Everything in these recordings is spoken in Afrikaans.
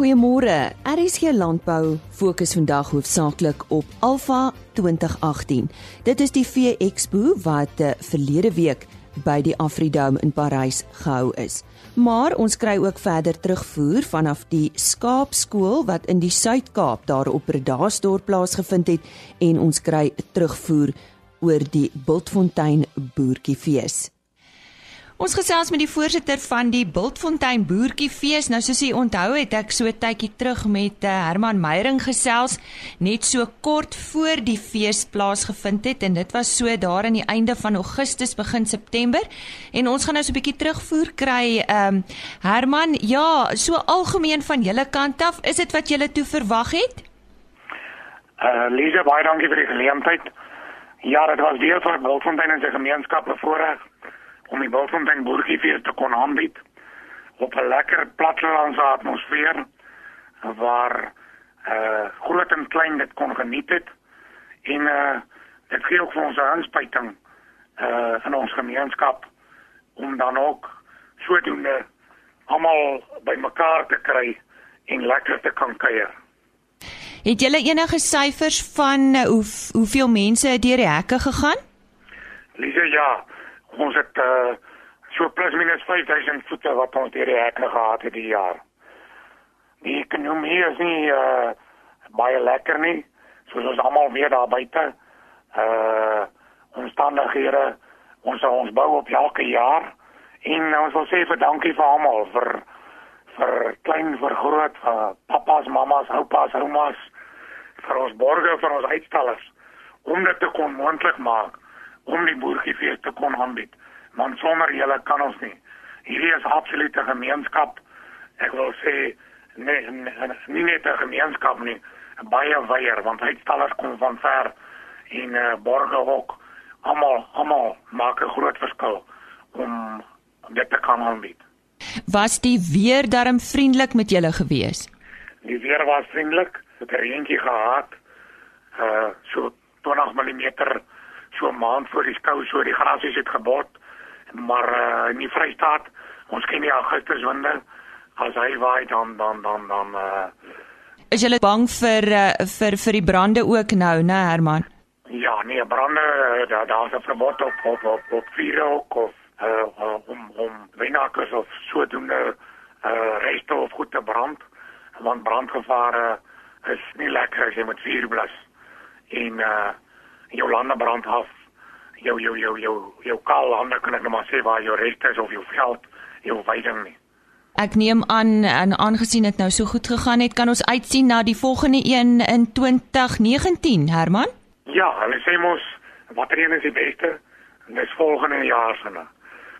Goeiemôre. RSG Landbou fokus vandag hoofsaaklik op Alpha 2018. Dit is die Vee Expo wat uh, verlede week by die Afridome in Parys gehou is. Maar ons kry ook verder terugvoer vanaf die skaapskool wat in die Suid-Kaap daar op Redasdorp plaasgevind het en ons kry terugvoer oor die Bultfontein Boertjiefees. Ons gesels met die voorsitter van die Bultfontein Boertjiefees. Nou soos jy onthou het ek so tydjie terug met uh, Herman Meyering gesels net so kort voor die fees plaasgevind het en dit was so daar aan die einde van Augustus begin September en ons gaan nou so 'n bietjie terugvoer kry. Ehm um, Herman, ja, so algemeen van julle kant af, is dit wat julle toe verwag het? Uh Lisa, baie dankie vir die geleentheid. Ja, dit was weer vir Bultfontein en sy gemeenskap bevoorreg om die Bultfontein boertjiefees te kon aanbied op 'n lekker plattelandse atmosfeer waar eh uh, groot en klein dit kon geniet het en eh uh, dit gee ook vir ons 'n inspuiting eh uh, in ons gemeenskap om dan ook sodoende almal bymekaar te kry en lekker te kan kuier. Het julle enige syfers van uh, hoe hoeveel mense deur die hekke gegaan? Lise, ja, ons het uh, so plus minus 5000 voete wat ons deur die hekke gehad het die jaar. Die ekonomie is nie uh, baie lekker nie, soos ons almal weet daar buite. Uh omstandighede ons ons bou op elke jaar en ons wil sê vir dankie vir almal vir vir klein vir groot vir papas, mamas, oupas, oumas vir ons borgers vir ons uitstallers om dit te kon moontlik maak om die boertjiefees te kon aanbied. Want sonder julle kan ons nie. Hierdie is absoluut 'n gemeenskap. Ek wil sê nee, nee nie net 'n gemeenskap nie, baie weier want uitstallers kom van ver en uh, borge ook. Almal, almal maak 'n groot verskil om dit te kan aanbied. Was die weer darm vriendelik met julle gewees? Die weer was vriendelik. Het 'n reentjie gehad. Uh so 20 mm so 'n maand voor die skou so die grasies het gebot maar uh, in die Vrystaat ons ken die Augustus winde as hy waai dan dan dan dan uh, is jy bang vir uh, vir vir die brande ook nou né Herman? Ja nee brande daar daar's 'n verbod op op op, op vuur ook of uh, om om wynakers of sodoende uh, reste of goed te brand want brandgevaar uh, is nie lekker as jy met vuur blus en uh, jou lande brand af. Jou jou jou jou jou kaal lande kan ek nou maar sê waar jou reste is of jou veld, jou weiding nie. Ek neem aan en aangesien dit nou so goed gegaan het, kan ons uitsien na die volgende een in 2019, Herman? Ja, hulle sê mos watter een is die beste? Dis volgende jaar se nou.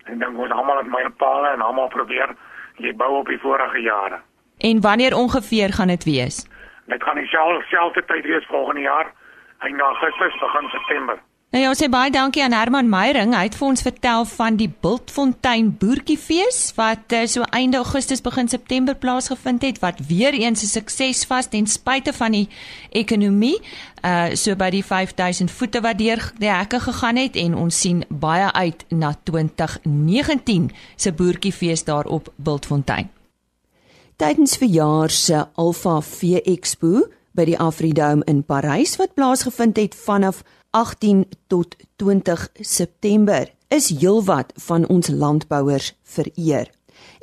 En dan moet almal met my paal en almal probeer jy bou op die vorige jare. En wanneer ongeveer gaan dit wees? Dit gaan dieselfde tyd wees volgende jaar einde Augustus begin September. Nou ja, sê baie dankie aan Herman Meyering. Hy het vir ons vertel van die Bultfontein Boertjiefees wat uh, so einde Augustus begin September plaasgevind het wat weer eens 'n sukses was ten spyte van die ekonomie. Uh so by die 5000 voete wat deur die hekke gegaan het en ons sien baie uit na 2019 se Boertjiefees daar op Bultfontein. Tydens verjaar se Alpha Vee Expo by die Afridome in Parys wat plaasgevind het vanaf 18 tot 20 September is heelwat van ons landbouers vereer.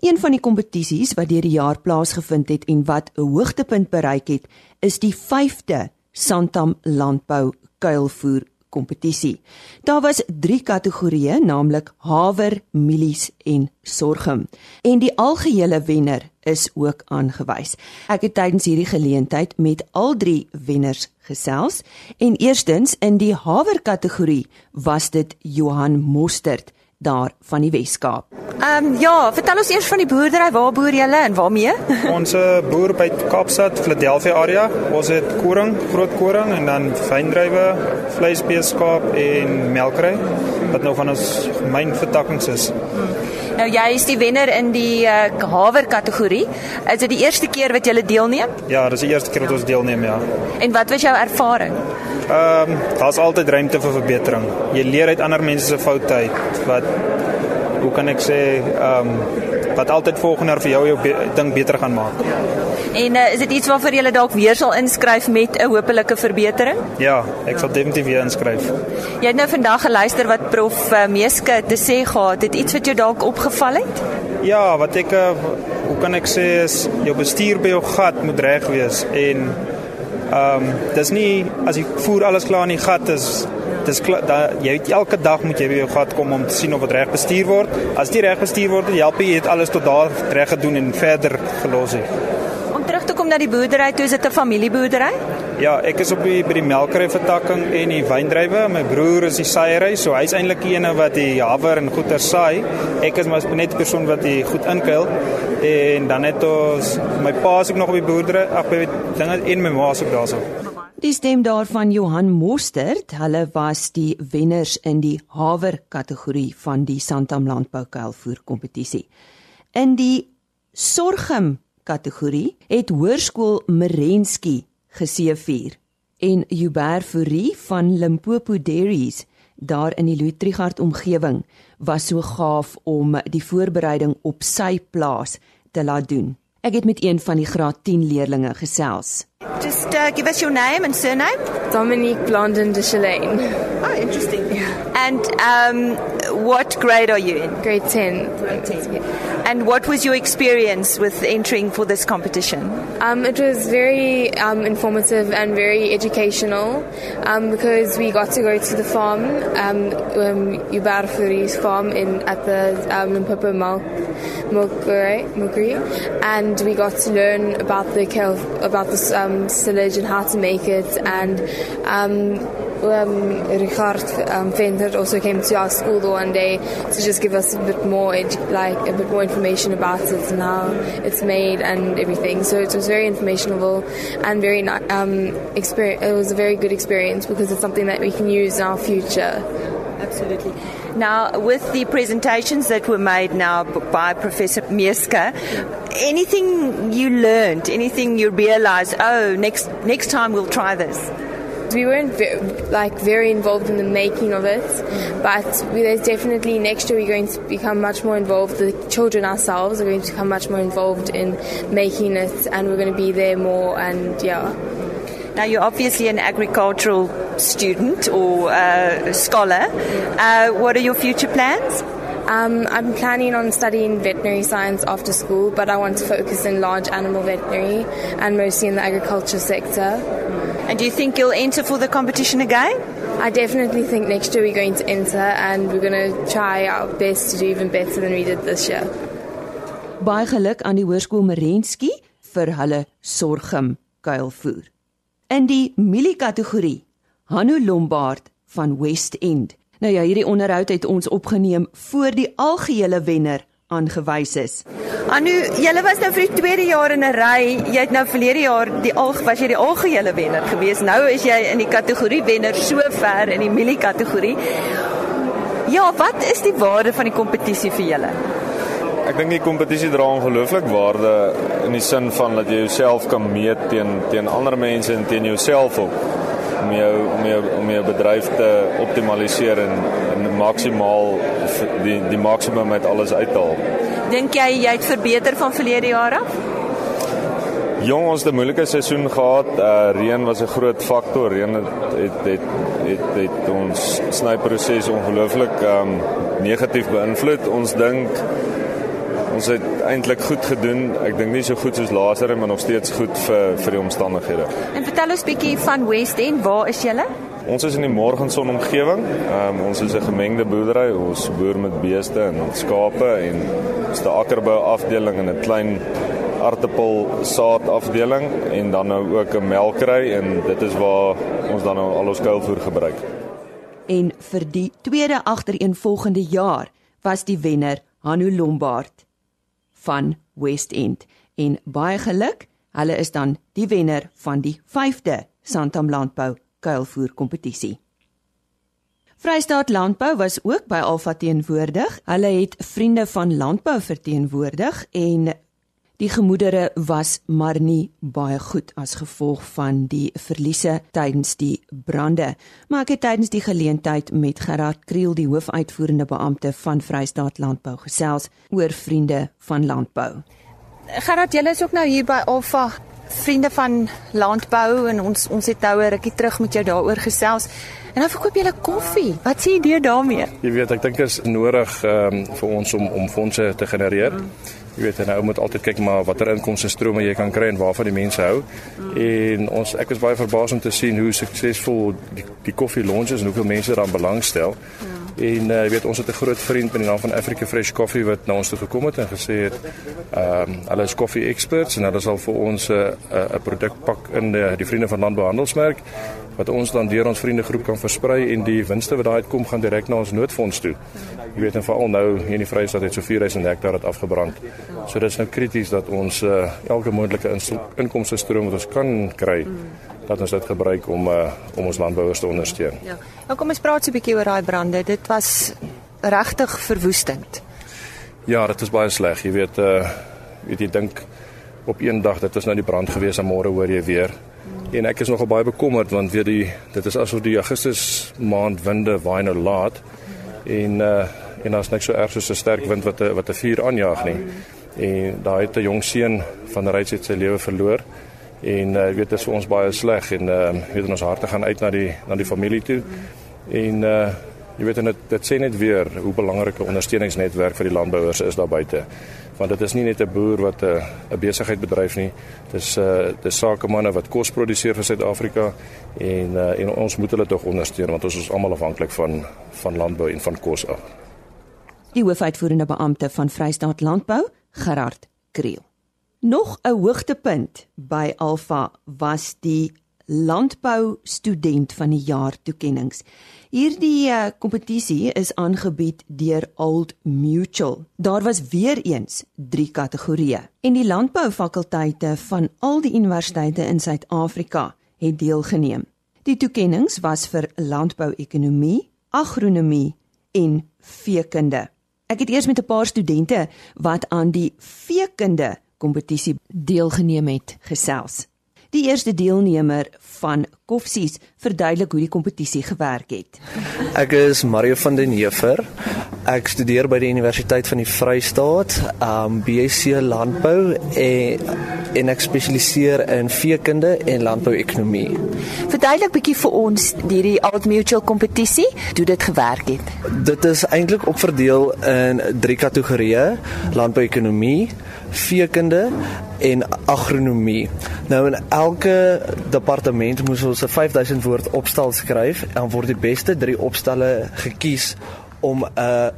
Een van die kompetisies wat deur die jaar plaasgevind het en wat 'n hoogtepunt bereik het, is die 5de Santam Landbou Kuilvoer kompetisie. Daar was 3 kategorieë, naamlik haver, mielies en sorghum. En die algehele wenner is ook aangewys. Ek het tydens hierdie geleentheid met al 3 wenners gesels en eerstens in die haver kategorie was dit Johan Mostert daar van die Weskaap. Ehm um, ja, vertel ons eers van die boerdery. Waar boer julle en waarmee? ons uh, boer by Kaapstad, Philadelphia area. Ons het koring, groot koring en dan wyndrywe, vleisbeeskaap en melkery wat nou van ons myn vertakkings is. Hmm. Nou jy is die wenner in die uh, haver kategorie. Is dit die eerste keer wat jy deelneem? Ja, dis die eerste keer wat ons deelneem, ja. En wat was jou ervaring? Ehm um, daar's altyd ruimte vir verbetering. Jy leer uit ander mense se foute uit wat hoe kan ek sê ehm um, wat altyd volgende jaar vir jou jou be ding beter gaan maak. En uh, is dit iets waarvoor jy dalk weer sal inskryf met 'n hopelike verbetering? Ja, ek sal definitief weer inskryf. Jy het nou vandag geluister wat prof uh, Meeske te sê gehad het. Iets wat jou dalk opgeval het? Ja, wat ek uh, hoe kan ek sê is jou bestuur by jou gat moet reg wees en ehm um, dis nie as jy voer alles klaar in die gat is dis da, jy weet elke dag moet jy by jou gat kom om te sien of dit reg bestuur word. As dit reg bestuur word, help jy het alles tot daar reg gedoen en verder gelos het. Kom na die boerdery, toe is dit 'n familieboerdery? Ja, ek is op die by die melkery vertakking en die wyndrywe. My broer is die saaiëry, so hy's eintlik die ene wat die haver en goeder saai. Ek is maar net die persoon wat die goed inkuil. En dan het ons my pa is ook nog op die boerdery, ag by dinge en my ma is ook daarso. Die stem daarvan Johan Mostert, hulle was die wenners in die haver kategorie van die Santam Landbou Kuilvoer kompetisie. In die sorghum kategorie het Hoërskool Merensky geseëvier en Hubert Fourie van Limpopo Dairies daar in die Louis Trigard omgewing was so gaaf om die voorbereiding op sy plaas te laat doen. Ek het met een van die graad 10 leerdlinge gesels. Just uh, give us your name and surname. Dominique Blondin de Chalane. Oh, interesting. Yeah. And um, what grade are you in? Grade 10. Grade 10. Yeah. And what was your experience with entering for this competition? Um, it was very um, informative and very educational um, because we got to go to the farm, um, um, farm in at the um, Limpopo Milk and we got to learn about the about the um, silage and how to make it and um, Richard um, Venter also came to our school the one day to just give us a bit more, like a bit more information about it and how it's made and everything. So it was very informational and very um. It was a very good experience because it's something that we can use in our future. Absolutely. Now, with the presentations that were made now by Professor Mieska, anything you learned, anything you realized, oh, next next time we'll try this? We weren't very, like very involved in the making of it, but there's definitely next year we're going to become much more involved. The children ourselves are going to become much more involved in making it, and we're going to be there more. And yeah. Now you're obviously an agricultural student or uh, scholar. Uh, what are your future plans? Um, I'm planning on studying veterinary science after school, but I want to focus in large animal veterinary and mostly in the agriculture sector. And do you think you'll enter for the competition again? I definitely think next year we're going to enter and we're going to try our best to do even better than we did this year. Baie geluk aan die Hoërskool Merensky vir hulle sorgum kuilvoer. In die mielie kategorie, Hanu Lombard van West End. Nou ja, hierdie onderhoud het ons opgeneem voor die algehele wenner aangewys is. Anu, julle was nou vir die tweede jaar in 'n ry. Jy het nou verlede jaar die al was jy die algehele wenner gewees. Nou is jy in die kategorie wenner so ver in die mielie kategorie. Ja, wat is die waarde van die kompetisie vir julle? Ek dink die kompetisie dra ongelooflik waarde in die sin van dat jy jouself kan meet teen teen ander mense en teen jouself ook om jou om jou om jou bedryf te optimaliseer en en maksimaal die die maksimum met alles uithaal. Dink jy jy het verbeter van verlede jaar af? Jong, ons het 'n moeilike seisoen gehad. Uh reën was 'n groot faktor. Reën het het het het, het ons snyproses ongelooflik um negatief beïnvloed. Ons dink ons het eintlik goed gedoen. Ek dink nie so goed soos laaser maar nog steeds goed vir vir die omstandighede. En vertel ons bietjie van West End. Waar is julle? Ons is in die Morgenson omgewing. Um, ons is 'n gemengde boerdery. Ons boer met beeste en skape en ons het 'n akkerbou afdeling en 'n klein aartappel saad afdeling en dan nou ook 'n melkery en dit is waar ons dan nou al ons kuilvoer gebruik. En vir die tweede agtereenvolgende jaar was die wenner Hanu Lombard van West End en baie geluk, hulle is dan die wenner van die 5de Santam Landbou kuilvoer kompetisie. Vrystaat Landbou was ook by Alfa teenwoordig. Hulle het vriende van landbou verteenwoordig en Die gemoedere was maar nie baie goed as gevolg van die verliese tydens die brande. Maar ek het tydens die geleentheid met Gerard Kriel, die hoofuitvoerende beampte van Vrystaat Landbou gesels oor vriende van landbou. Gerard, julle is ook nou hier by Alfa vriende van landbou en ons ons het nou 'n rukkie terug met jou daaroor gesels. En dan verkoop jy 'n koffie. Wat sê jy idee daarmee? Jy weet, ek dink dit is nodig um, vir ons om om fondse te genereer. Mm. Jy weet, nou moet altyd kyk maar watter inkomste strome jy kan kry en waarvan die mense hou. En ons ek was baie verbaas om te sien hoe suksesvol die, die koffie launches en hoeveel mense daaraan belangstel. Mm. En uh, weet ons het 'n groot vriend met die naam van Africa Fresh Coffee wat na ons toe gekom het en gesê het ehm um, hulle is koffie experts en hulle sal vir ons 'n uh, 'n uh, produk pak in die, die vriende van landbouhandelsmerk wat ons dan deur ons vriendegroep kan versprei en die winste wat daai uitkom gaan direk na ons noodfonds toe. Jy weet en veral nou hier in die Vrystaat het so 4000 hektaar het afgebrand. So dit is nou krities dat ons uh, elke moontlike inkomste stroom wat ons kan kry dat ons dit gebruik om uh, om ons landbouers te ondersteun. Ja. Nou kom ons praat so 'n bietjie oor daai brande. Dit was regtig verwoestend. Ja, dit was baie sleg. Jy weet uh weet jy dink op een dag dit was nou die brand gewees en môre hoor jy weer. En ek is nogal baie bekommerd want weet die dit is asof die Augustus maand winde waai nou laat en uh en daar's niks so erg soos 'n sterk wind wat 'n wat 'n vuur aanjaag nie. En daai het 'n jong seun van Ryds het sy lewe verloor en uh, weet dit is vir ons baie sleg en uh, weet ons harte gaan uit na die na die familie toe. En uh, jy weet dit dit sê net weer hoe belangrik 'n ondersteuningsnetwerk vir die landbouers is daar buite want dit is nie net 'n boer wat 'n 'n besigheid bedryf nie. Dis uh, dis sakemanne wat kos produseer vir Suid-Afrika en uh, en ons moet hulle tog ondersteun want ons is almal afhanklik van van landbou en van kos af. Die hoofuitvoerende beampte van Vrystaat Landbou Gerard Kriel Nog 'n hoogtepunt by Alfa was die landbou student van die jaar toekenninge. Hierdie uh, kompetisie is aangebied deur Old Mutual. Daar was weer eens 3 kategorieë en die landboufakulteite van al die universiteite in Suid-Afrika het deelgeneem. Die toekenninge was vir landbouekonomie, agronomie en veekunde. Ek het eers met 'n paar studente wat aan die veekunde kompetisie deelgeneem het gesels. Die eerste deelnemer van Koffsies verduidelik hoe die kompetisie gewerk het. Ek is Mario van den Heever. Ek studeer by die Universiteit van die Vrystaat, um BSc Landbou en en ek spesialiseer in veekunde en landbouekonomie. Verduidelik bietjie vir ons hierdie Old Mutual kompetisie, hoe dit gewerk het. Dit is eintlik opverdeel in drie kategorieë: landbouekonomie, veekunde en agronomie. Nou in elke departement moes ons 'n 5000 woord opstel skryf en dan word die beste 3 opstelle gekies om 'n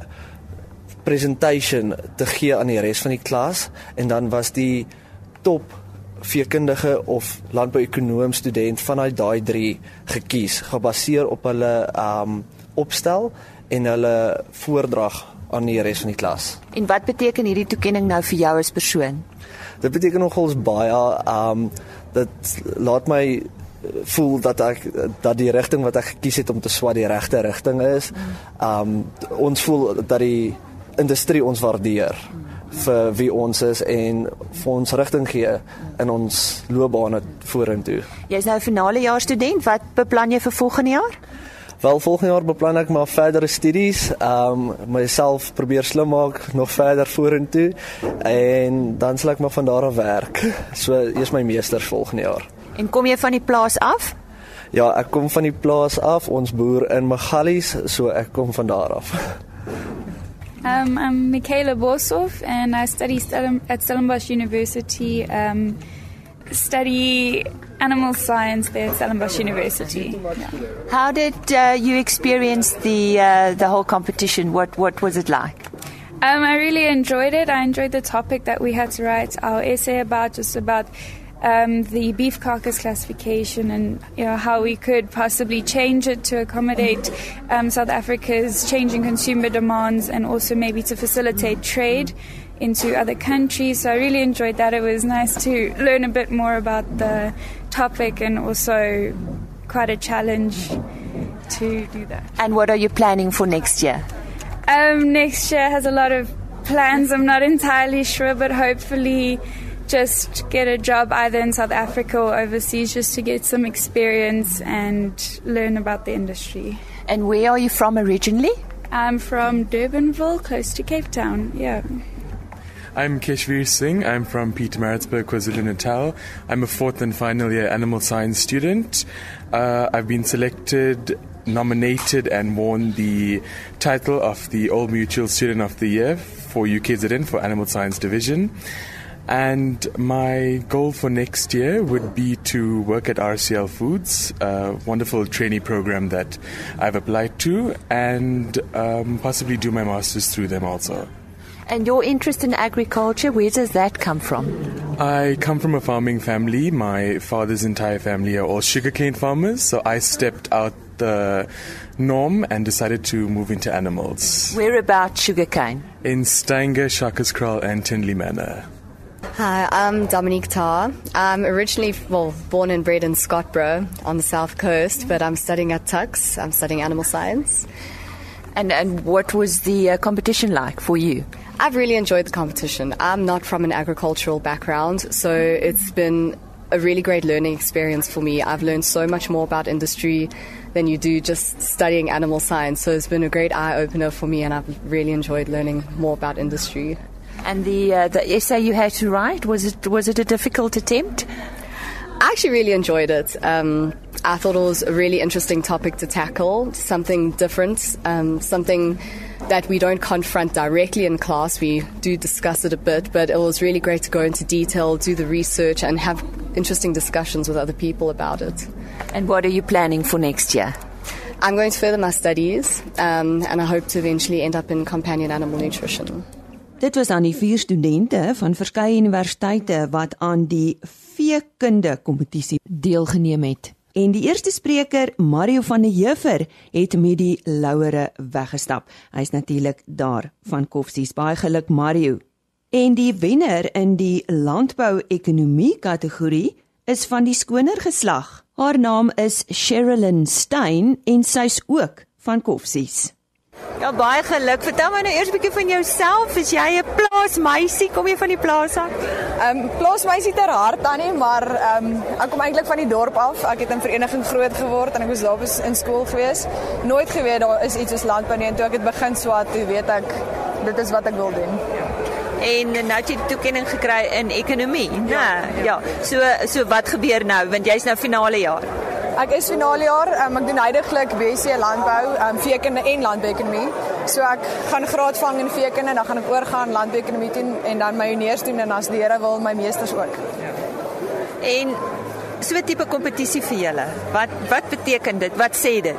presentation te gee aan die res van die klas en dan was die top veekundige of landbouekonoom student vanuit daai 3 gekies gebaseer op hulle um opstel en hulle voordrag aan die res van die klas. En wat beteken hierdie toekenning nou vir jou as persoon? Dit beteken nogals baie um dit laat my voel dat ek dat die rigting wat ek gekies het om te swat die regte rigting is. Um ons voel dat die industrie ons waardeer vir wie ons is en vir ons rigting gee in ons loopbaan vorentoe. Jy's nou 'n finale jaar student. Wat beplan jy vir volgende jaar? Wel volgende jaar beplan ek maar verdere studies, ehm um, myself probeer slim maak nog verder vorentoe en dan sal ek maar van daar af werk. So eers my meesters volgende jaar. En kom jy van die plaas af? Ja, ek kom van die plaas af. Ons boer in Magalies, so ek kom van daar af. Um I'm Michaela Boshoff and I study at Stellenbosch University um study animal science there at Stellenbosch University. Yeah. How did uh, you experience the uh, the whole competition? What what was it like? Um, I really enjoyed it. I enjoyed the topic that we had to write our essay about, just about um, the beef carcass classification and you know how we could possibly change it to accommodate um, South Africa's changing consumer demands and also maybe to facilitate trade into other countries. So I really enjoyed that. It was nice to learn a bit more about the topic and also quite a challenge to do that. And what are you planning for next year? Um, next year has a lot of plans. I'm not entirely sure, but hopefully just get a job either in South Africa or overseas just to get some experience and learn about the industry. And where are you from originally? I'm from Durbanville, close to Cape Town. Yeah. I'm Keshvir Singh. I'm from Pietermaritzburg, KwaZulu Natal. I'm a fourth and final year animal science student. Uh, I've been selected, nominated, and won the title of the Old Mutual Student of the Year for UKZN for Animal Science Division. And my goal for next year would be to work at RCL Foods, a wonderful trainee program that I've applied to, and um, possibly do my master's through them also. And your interest in agriculture, where does that come from? I come from a farming family. My father's entire family are all sugarcane farmers, so I stepped out the norm and decided to move into animals. Where about sugarcane? In Stanger, Shakaskraal, and Tinley Manor. Hi, I'm Dominique Tarr. I'm originally well born and bred in Scotborough on the south coast, but I'm studying at Tux. I'm studying animal science. And and what was the uh, competition like for you? I've really enjoyed the competition. I'm not from an agricultural background, so it's been a really great learning experience for me. I've learned so much more about industry than you do just studying animal science. So it's been a great eye opener for me, and I've really enjoyed learning more about industry. And the uh, the essay you had to write was it was it a difficult attempt? I actually really enjoyed it. Um, I thought it was a really interesting topic to tackle, something different, um, something that we don't confront directly in class. We do discuss it a bit, but it was really great to go into detail, do the research, and have interesting discussions with other people about it. And what are you planning for next year? I'm going to further my studies, um, and I hope to eventually end up in companion animal nutrition. Dit was aan die vier studente van verskeie universiteite wat aan die veekunde kompetisie deelgeneem het. En die eerste spreker, Mario van der Heuver, het met die lauwere weggestap. Hy's natuurlik daar van Koffsies. Baie geluk Mario. En die wenner in die landbou-ekonomie kategorie is van die skoner geslag. Haar naam is Sherilyn Stein en sy's ook van Koffsies. Ja, baie geluk. Vertel my nou eers 'n bietjie van jouself. Is jy 'n plaasmeisie? Kom jy van die plaas af? Ehm um, plaasmeisie ter hart aan nie, maar ehm um, ek kom eintlik van die dorp af. Ek het in vereniging groot geword en ek was daar was in skool gewees. Nooit geweet daar is iets soos landbou nie en toe ek dit begin swaat, toe weet ek dit is wat ek wil doen. En nou het jy toekenning gekry in ekonomie. Ja, ja. ja. So so wat gebeur nou want jy's nou finale jaar. Ek is finale jaar, um, ek doen heidaglik BSc landbou, um, veekunde en landbouekonomie. So ek gaan graad vang in veekunde, dan gaan ek oorgaan landbouekonomie doen en dan my honeurs doen en as die Here wil my meesters ook. En so 'n tipe kompetisie vir julle. Wat wat beteken dit? Wat sê dit?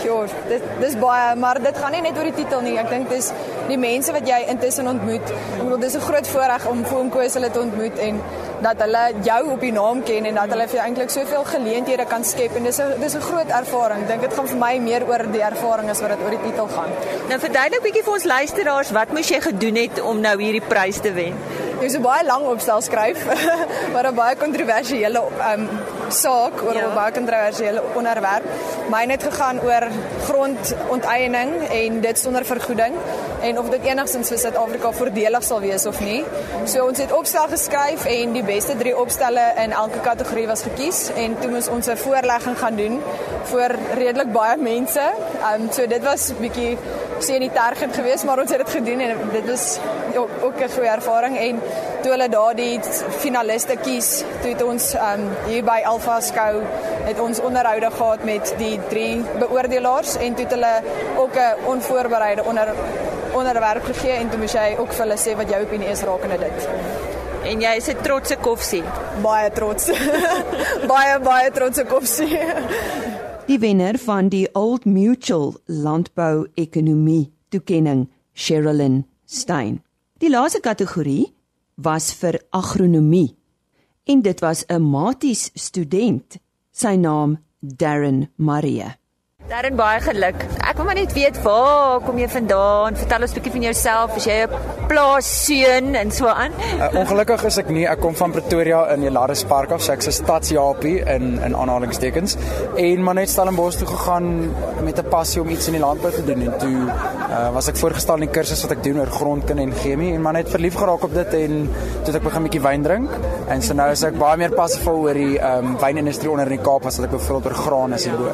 Sure, dit dis baie, maar dit gaan nie net oor die titel nie. Ek dink dis die mense wat jy intussen ontmoet. Ek bedoel dis 'n groot voorreg om Foom Koos hulle te ontmoet en dat hulle jou op die naam ken en dat hulle vir jou eintlik soveel geleenthede kan skep en dis 'n dis 'n groot ervaring. Ek dink dit gaan vir my meer oor die ervaring as wat dit oor die titel gaan. Nou verduidelik bietjie vir ons luisteraars wat moes jy gedoen het om nou hierdie prys te wen? Jy so baie lank opstel skryf, maar 'n baie kontroversiële um saak oor 'n ja. baie kontroversiële onderwerp. Myne het gegaan oor grondonteiening en dit sonder vergoeding en of dit enigstens vir Suid-Afrika voordelig sal wees of nie. So ons het opstel geskryf en die beste 3 opstelle in elke kategorie was gekies en toe moes ons 'n voorlegging gaan doen vir redelik baie mense. Um so dit was 'n bietjie sien nie tergend geweest, maar ons het dit gedoen en dit was ook, ook 'n goeie ervaring en toe hulle daardie finaliste kies, toe het ons um hier by Alpha Skou het ons onderhoude gehad met die drie beoordelaars en toe het hulle ook 'n onvoorbereide onder onderwerp gegee en toe moes jy ook vir hulle sê wat jou opinie is rakende dit. En jy is 'n trotse koffsie. Baie trots. baie baie trotse koffsie. Die wenner van die Old Mutual Landbou Ekonomie toekenning, Sherilyn Stein. Die laaste kategorie was vir agronomie. En dit was 'n maties student, sy naam Darren Marie. Darren baie geluk. Ek wil maar net weet waar kom jy vandaan? Vertel ons 'n bietjie van jouself. Is jy 'n plaasseun en so aan? Uh, ongelukkig is ek nie. Ek kom van Pretoria in Elaris Park af, so ek's 'n stadsjapie in in aanhalingstekens. En maar net Stellenbosch toe gegaan met 'n passie om iets in die landbou te doen en toe uh, was ek voorgestel in die kursus wat ek doen oor grondkunde en chemie en maar net verlief geraak op dit en toe het ek begin 'n bietjie wyn drink en so nou is ek baie meer passievol oor die ehm um, wynindustrie onder in die Kaap as wat ek byvoorbeeld oor graan is hierbo.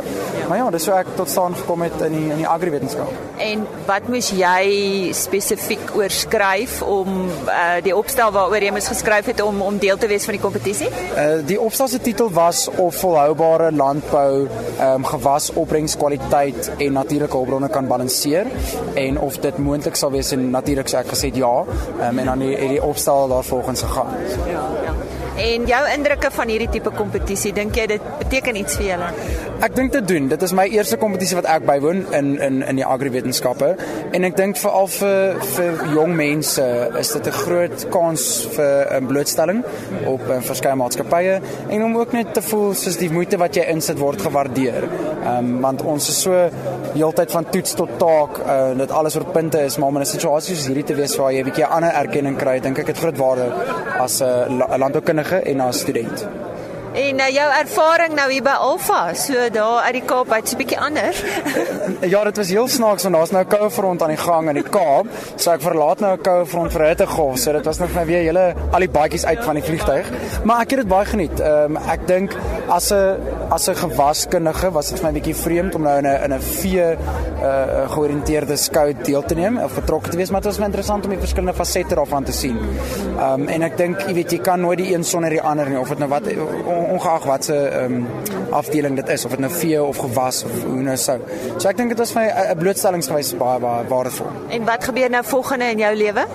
Maar ja, dis so ek tot staan gekom het in die in die agriwetenskap. En wat moes jy spesifiek oor skryf om uh, die opstel waaroor jy moes geskryf het om om deel te wees van die kompetisie? Uh, die opstel se titel was of volhoubare landbou um, gewasopbrengskwaliteit en natuurlike hulpbronne kan balanseer en of dit moontlik sal wees en natuurlik sê ek gesê ja um, en dan het die opstel daarvolgens gegaan. Ja, ja. En jou indrukke van hierdie tipe kompetisie, dink jy dit beteken iets vir julle? Ek dink dit doen. Dit is my eerste kompetisie wat ek bywoon in in in die agriwetenskappe en ek dink veral vir vir jong mense is dit 'n groot kans vir 'n blootstelling op uh, verskeie maatskappye en om ook net te voel soos die moeite wat jy insit word gewaardeer. Ehm um, want ons is so heeltyd van toets tot taak, uh, dit alles oor punte is, maar om in 'n situasie soos hierdie te wees waar jy 'n bietjie ander erkenning kry, dink ek het groot waarde as 'n uh, landboukundige en as student. En nou jou ervaring nou hier by Alfa, so daar uit die Kaap uit, so 'n bietjie anders. ja, dit was heel snaaks want daar's nou 'n koue front aan die gang in die Kaap. So ek verlaat nou 'n koue front vir hittegolf. So dit was vir my weer hele al die baadjies uit van die vliegtyg. Maar ek het dit baie geniet. Ehm um, ek dink as 'n as 'n gewaskundige was dit vir my 'n bietjie vreemd om nou in 'n in 'n vee uh georiënteerde skou deel te neem of betrokke te wees, maar dit was my interessant om die verskillende fasette daarvan te sien. Ehm um, en ek dink, jy weet, jy kan nooit die een sonder die ander nie of dit nou wat ongeag wat se um, afdeling dit is of dit nou vee of gewas of hoe nou sou. So ek dink dit was vir my 'n blootstellingsgewys baie baie waardevol. En wat gebeur nou volgende in jou lewe?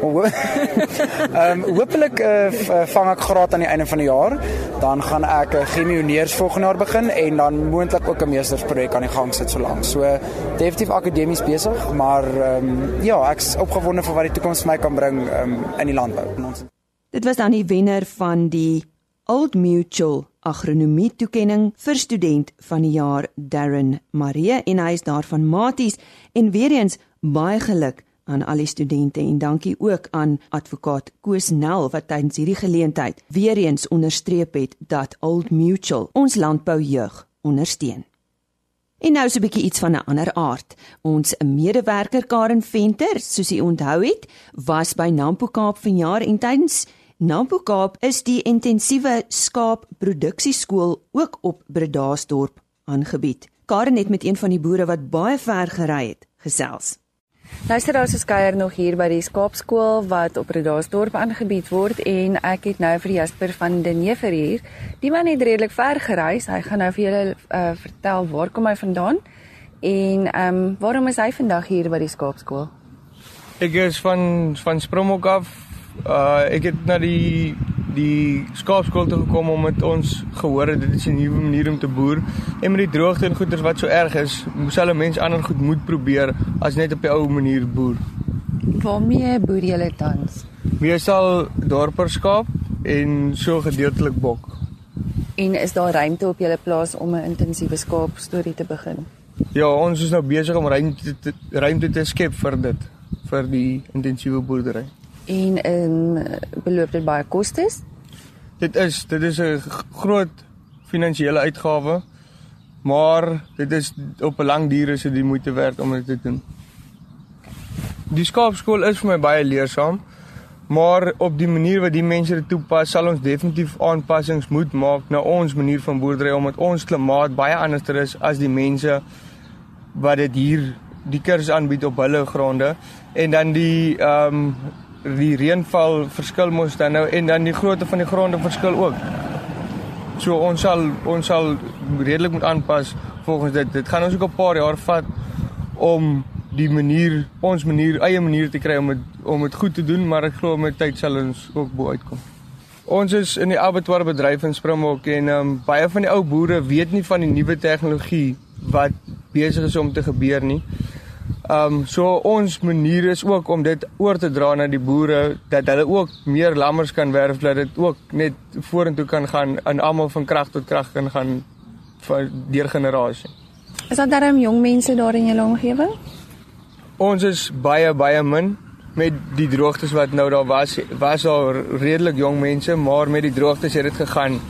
Ehm um, hopelik uh, vang ek graad aan die einde van die jaar. Dan gaan ek 'n uh, chemieuniers volgende jaar begin en dan moontlik ook 'n meestersprojek aan die gang sit so lank. So definitief akademies besig, maar ehm um, ja, ek's opgewonde vir wat die toekoms vir my kan bring um, in die landbou. Dit was dan die wenner van die Old Mutual agronomie toekenning vir student van die jaar Darren Marie en hy is daarvan Maties en weer eens baie geluk aan al die studente en dankie ook aan advokaat Koos Nel wat tydens hierdie geleentheid weer eens onderstreep het dat Old Mutual ons landboujeug ondersteun. En nou so 'n bietjie iets van 'n ander aard. Ons medewerker Karen Venter, soos u onthou het, was by Nampo Kaap vanjaar en tydens Nampo Kaap is die intensiewe skaapproduksieskool ook op Bredasdorp aangebied. Karen het met een van die boere wat baie ver gery het, gesels. Luister daar is kuier nog hier by die Skaapskool wat op Redasdorp aangebied word en ek het nou vir Jasper van den Neever hier. Die man het redelik ver gereis. Hy gaan nou vir julle uh, vertel waar kom hy vandaan en ehm um, waarom is hy vandag hier by die Skaapskool? Ek is van van Springbok af. Uh ek het na die die skaapskool toe gekom om met ons gehoor het dit is 'n nuwe manier om te boer en met die droogte en goeters wat so erg is, moes hulle mense ander goed moet probeer as net op die ou manier boer. Waarmee boer julle tans? Meestal dorperskaap en so gedeeltelik bok. En is daar ruimte op julle plaas om 'n intensiewe skaap storie te begin? Ja, ons is nou besig om ruimte te, ruimte te skep vir dit vir die intensiewe boerdery. En ehm um, beloop dit baie kostes? Dit is dit is 'n groot finansiële uitgawe. Maar dit is op 'n lang duur is dit die moeite werd om dit te doen. Die skaapskool is vir my baie leersaam. Maar op die manier wat die mense dit toepas, sal ons definitief aanpassings moet maak na ons manier van boerdery omdat ons klimaat baie anderster is as die mense wat dit hier die kursus aanbied op hulle gronde en dan die ehm um, die reënval verskil mos dan nou en dan die grootte van die gronde verskil ook. So ons sal ons sal redelik moet aanpas volgens dit. Dit gaan ons ook 'n paar jaar vat om die manier ons manier eie manier te kry om dit om dit goed te doen, maar ek glo met tyd sal ons ook bo uitkom. Ons is in die abattoir bedryf in Springbok en um, baie van die ou boere weet nie van die nuwe tegnologie wat besig is om te gebeur nie. Ehm um, so ons manier is ook om dit oor te dra na die boere dat hulle ook meer lammers kan werf dat dit ook net vorentoe kan gaan en almal van krag tot krag kan gaan vir deur generasie. Is daar darem jong mense daar in julle omgewing? Ons is baie baie min. met die droogtes wat nou daar was, was daar redelik jong mense, maar met die droogtes het dit gegaan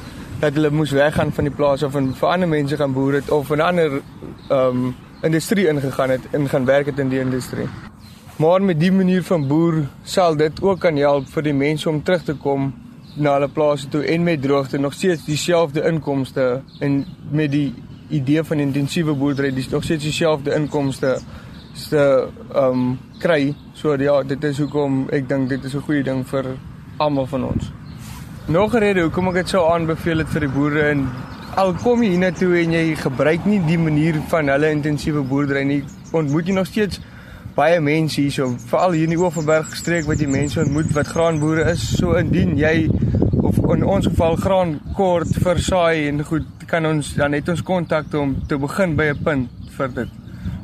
dat hulle moes weggaan van die plaas of vir ander mense gaan boer het of 'n ander ehm um, industrie ingegaan het en gaan werk het in die industrie. Maar met die manier van boer sal dit ook kan help vir die mense om terug te kom na hulle plase toe en met droogte nog steeds dieselfde inkomste en met die idee van intensiewe boerdery dis nog steeds dieselfde inkomste se ehm um, kry. So ja, dit is hoekom ek dink dit is 'n goeie ding vir almal van ons. Nog 'n rede hoekom ek dit sou aanbeveel het vir die boere en al kom jy hiernatoe en jy gebruik nie die manier van hulle intensiewe boerdery nie, ontmoet jy nog steeds baie mense hierso, veral hier in die Oeverberg streek wat jy mense ontmoet wat graanboere is. So indien jy of in ons geval graan kort versaai en goed, kan ons dan net ons kontak om te begin by 'n punt vir dit.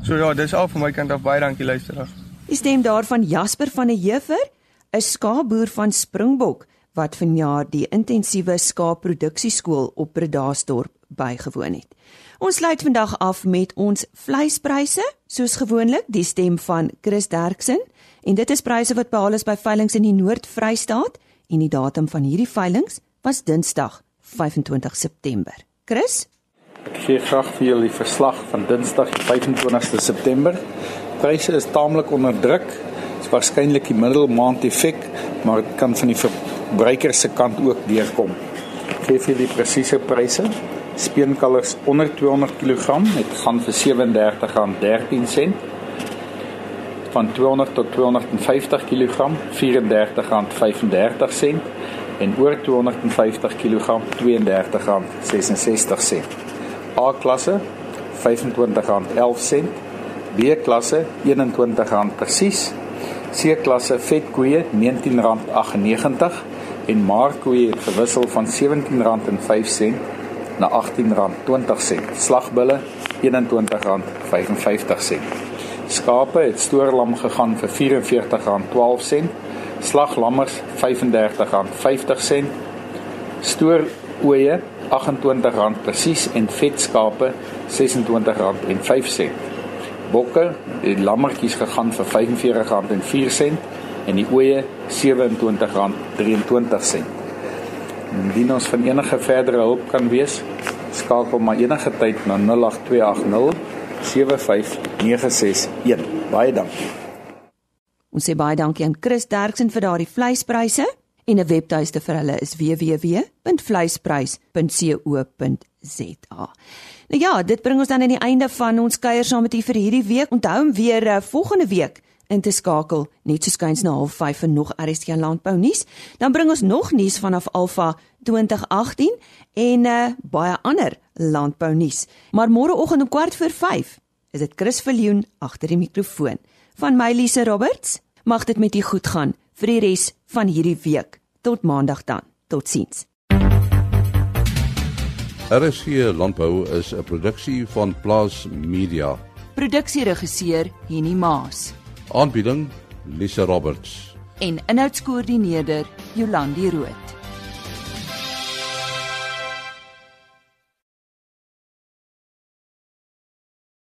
So ja, dis al van my kant af baie dankie luisteraars. Die stem daarvan Jasper van der Heever, 'n skaapboer van Springbok wat vanjaar die intensiewe skaapproduksieskool op Bredasdorp bygewoon het. Ons sluit vandag af met ons vleispryse, soos gewoonlik, die stem van Chris Derksen en dit is pryse wat behaal is by veilinge in die Noord-Vrystaat en die datum van hierdie veilinge was Dinsdag 25 September. Chris Ek gee graag vir julle die verslag van Dinsdag 25 September. Pryse is taamlik onder druk. Dit is waarskynlik die middelmaand effek, maar dit kan van die verbruiker se kant ook deurkom. Gee vir die presiese pryse. Speenkalvers onder 200 kg het gaan vir R37.13 van 200 tot 250 kg R34.35 en oor 250 kg R32.66 A klasse R25.11 B klasse R21 presies. C klasse vetkoeie R19.98 en markkoeie het gewissel van R17.05 na R18.20. Slagbulle R21.55. Skape het stoorlam gegaan vir R44.12. Slaglammers R35.50. Stooroeie R28 presies en vetskape R26.05. Bokke, die lammetjies gegaan vir R45.04 en die oeye R27.23. Indien ons van enige verdere hulp kan wees, skakel maar enige tyd na 08280 75961. Baie dankie. Ons sê baie dankie aan Chris Derksen vir daardie vleispryse en 'n webtuiste vir hulle is www.vleisprys.co.za. Nou ja, dit bring ons dan aan die einde van ons kuier saam met u vir hierdie week. Onthou om weer uh, volgende week in te skakel net so skuins na 05:30 vir nog RSG landbou nuus. Dan bring ons nog nuus vanaf Alfa 2018 en uh, baie ander landbou nuus. Maar môreoggend om kwart voor 5 is dit Chris Viljoen agter die mikrofoon. Van my Lise Roberts. Mag dit met u goed gaan vir die res van hierdie week. Tot maandag dan. Totsiens. RSG landbou is 'n produksie van Plaas Media. Produksieregisseur Henny Maas. Aanbieding Lisa Roberts en inhoudskoördineerder Jolandi Root.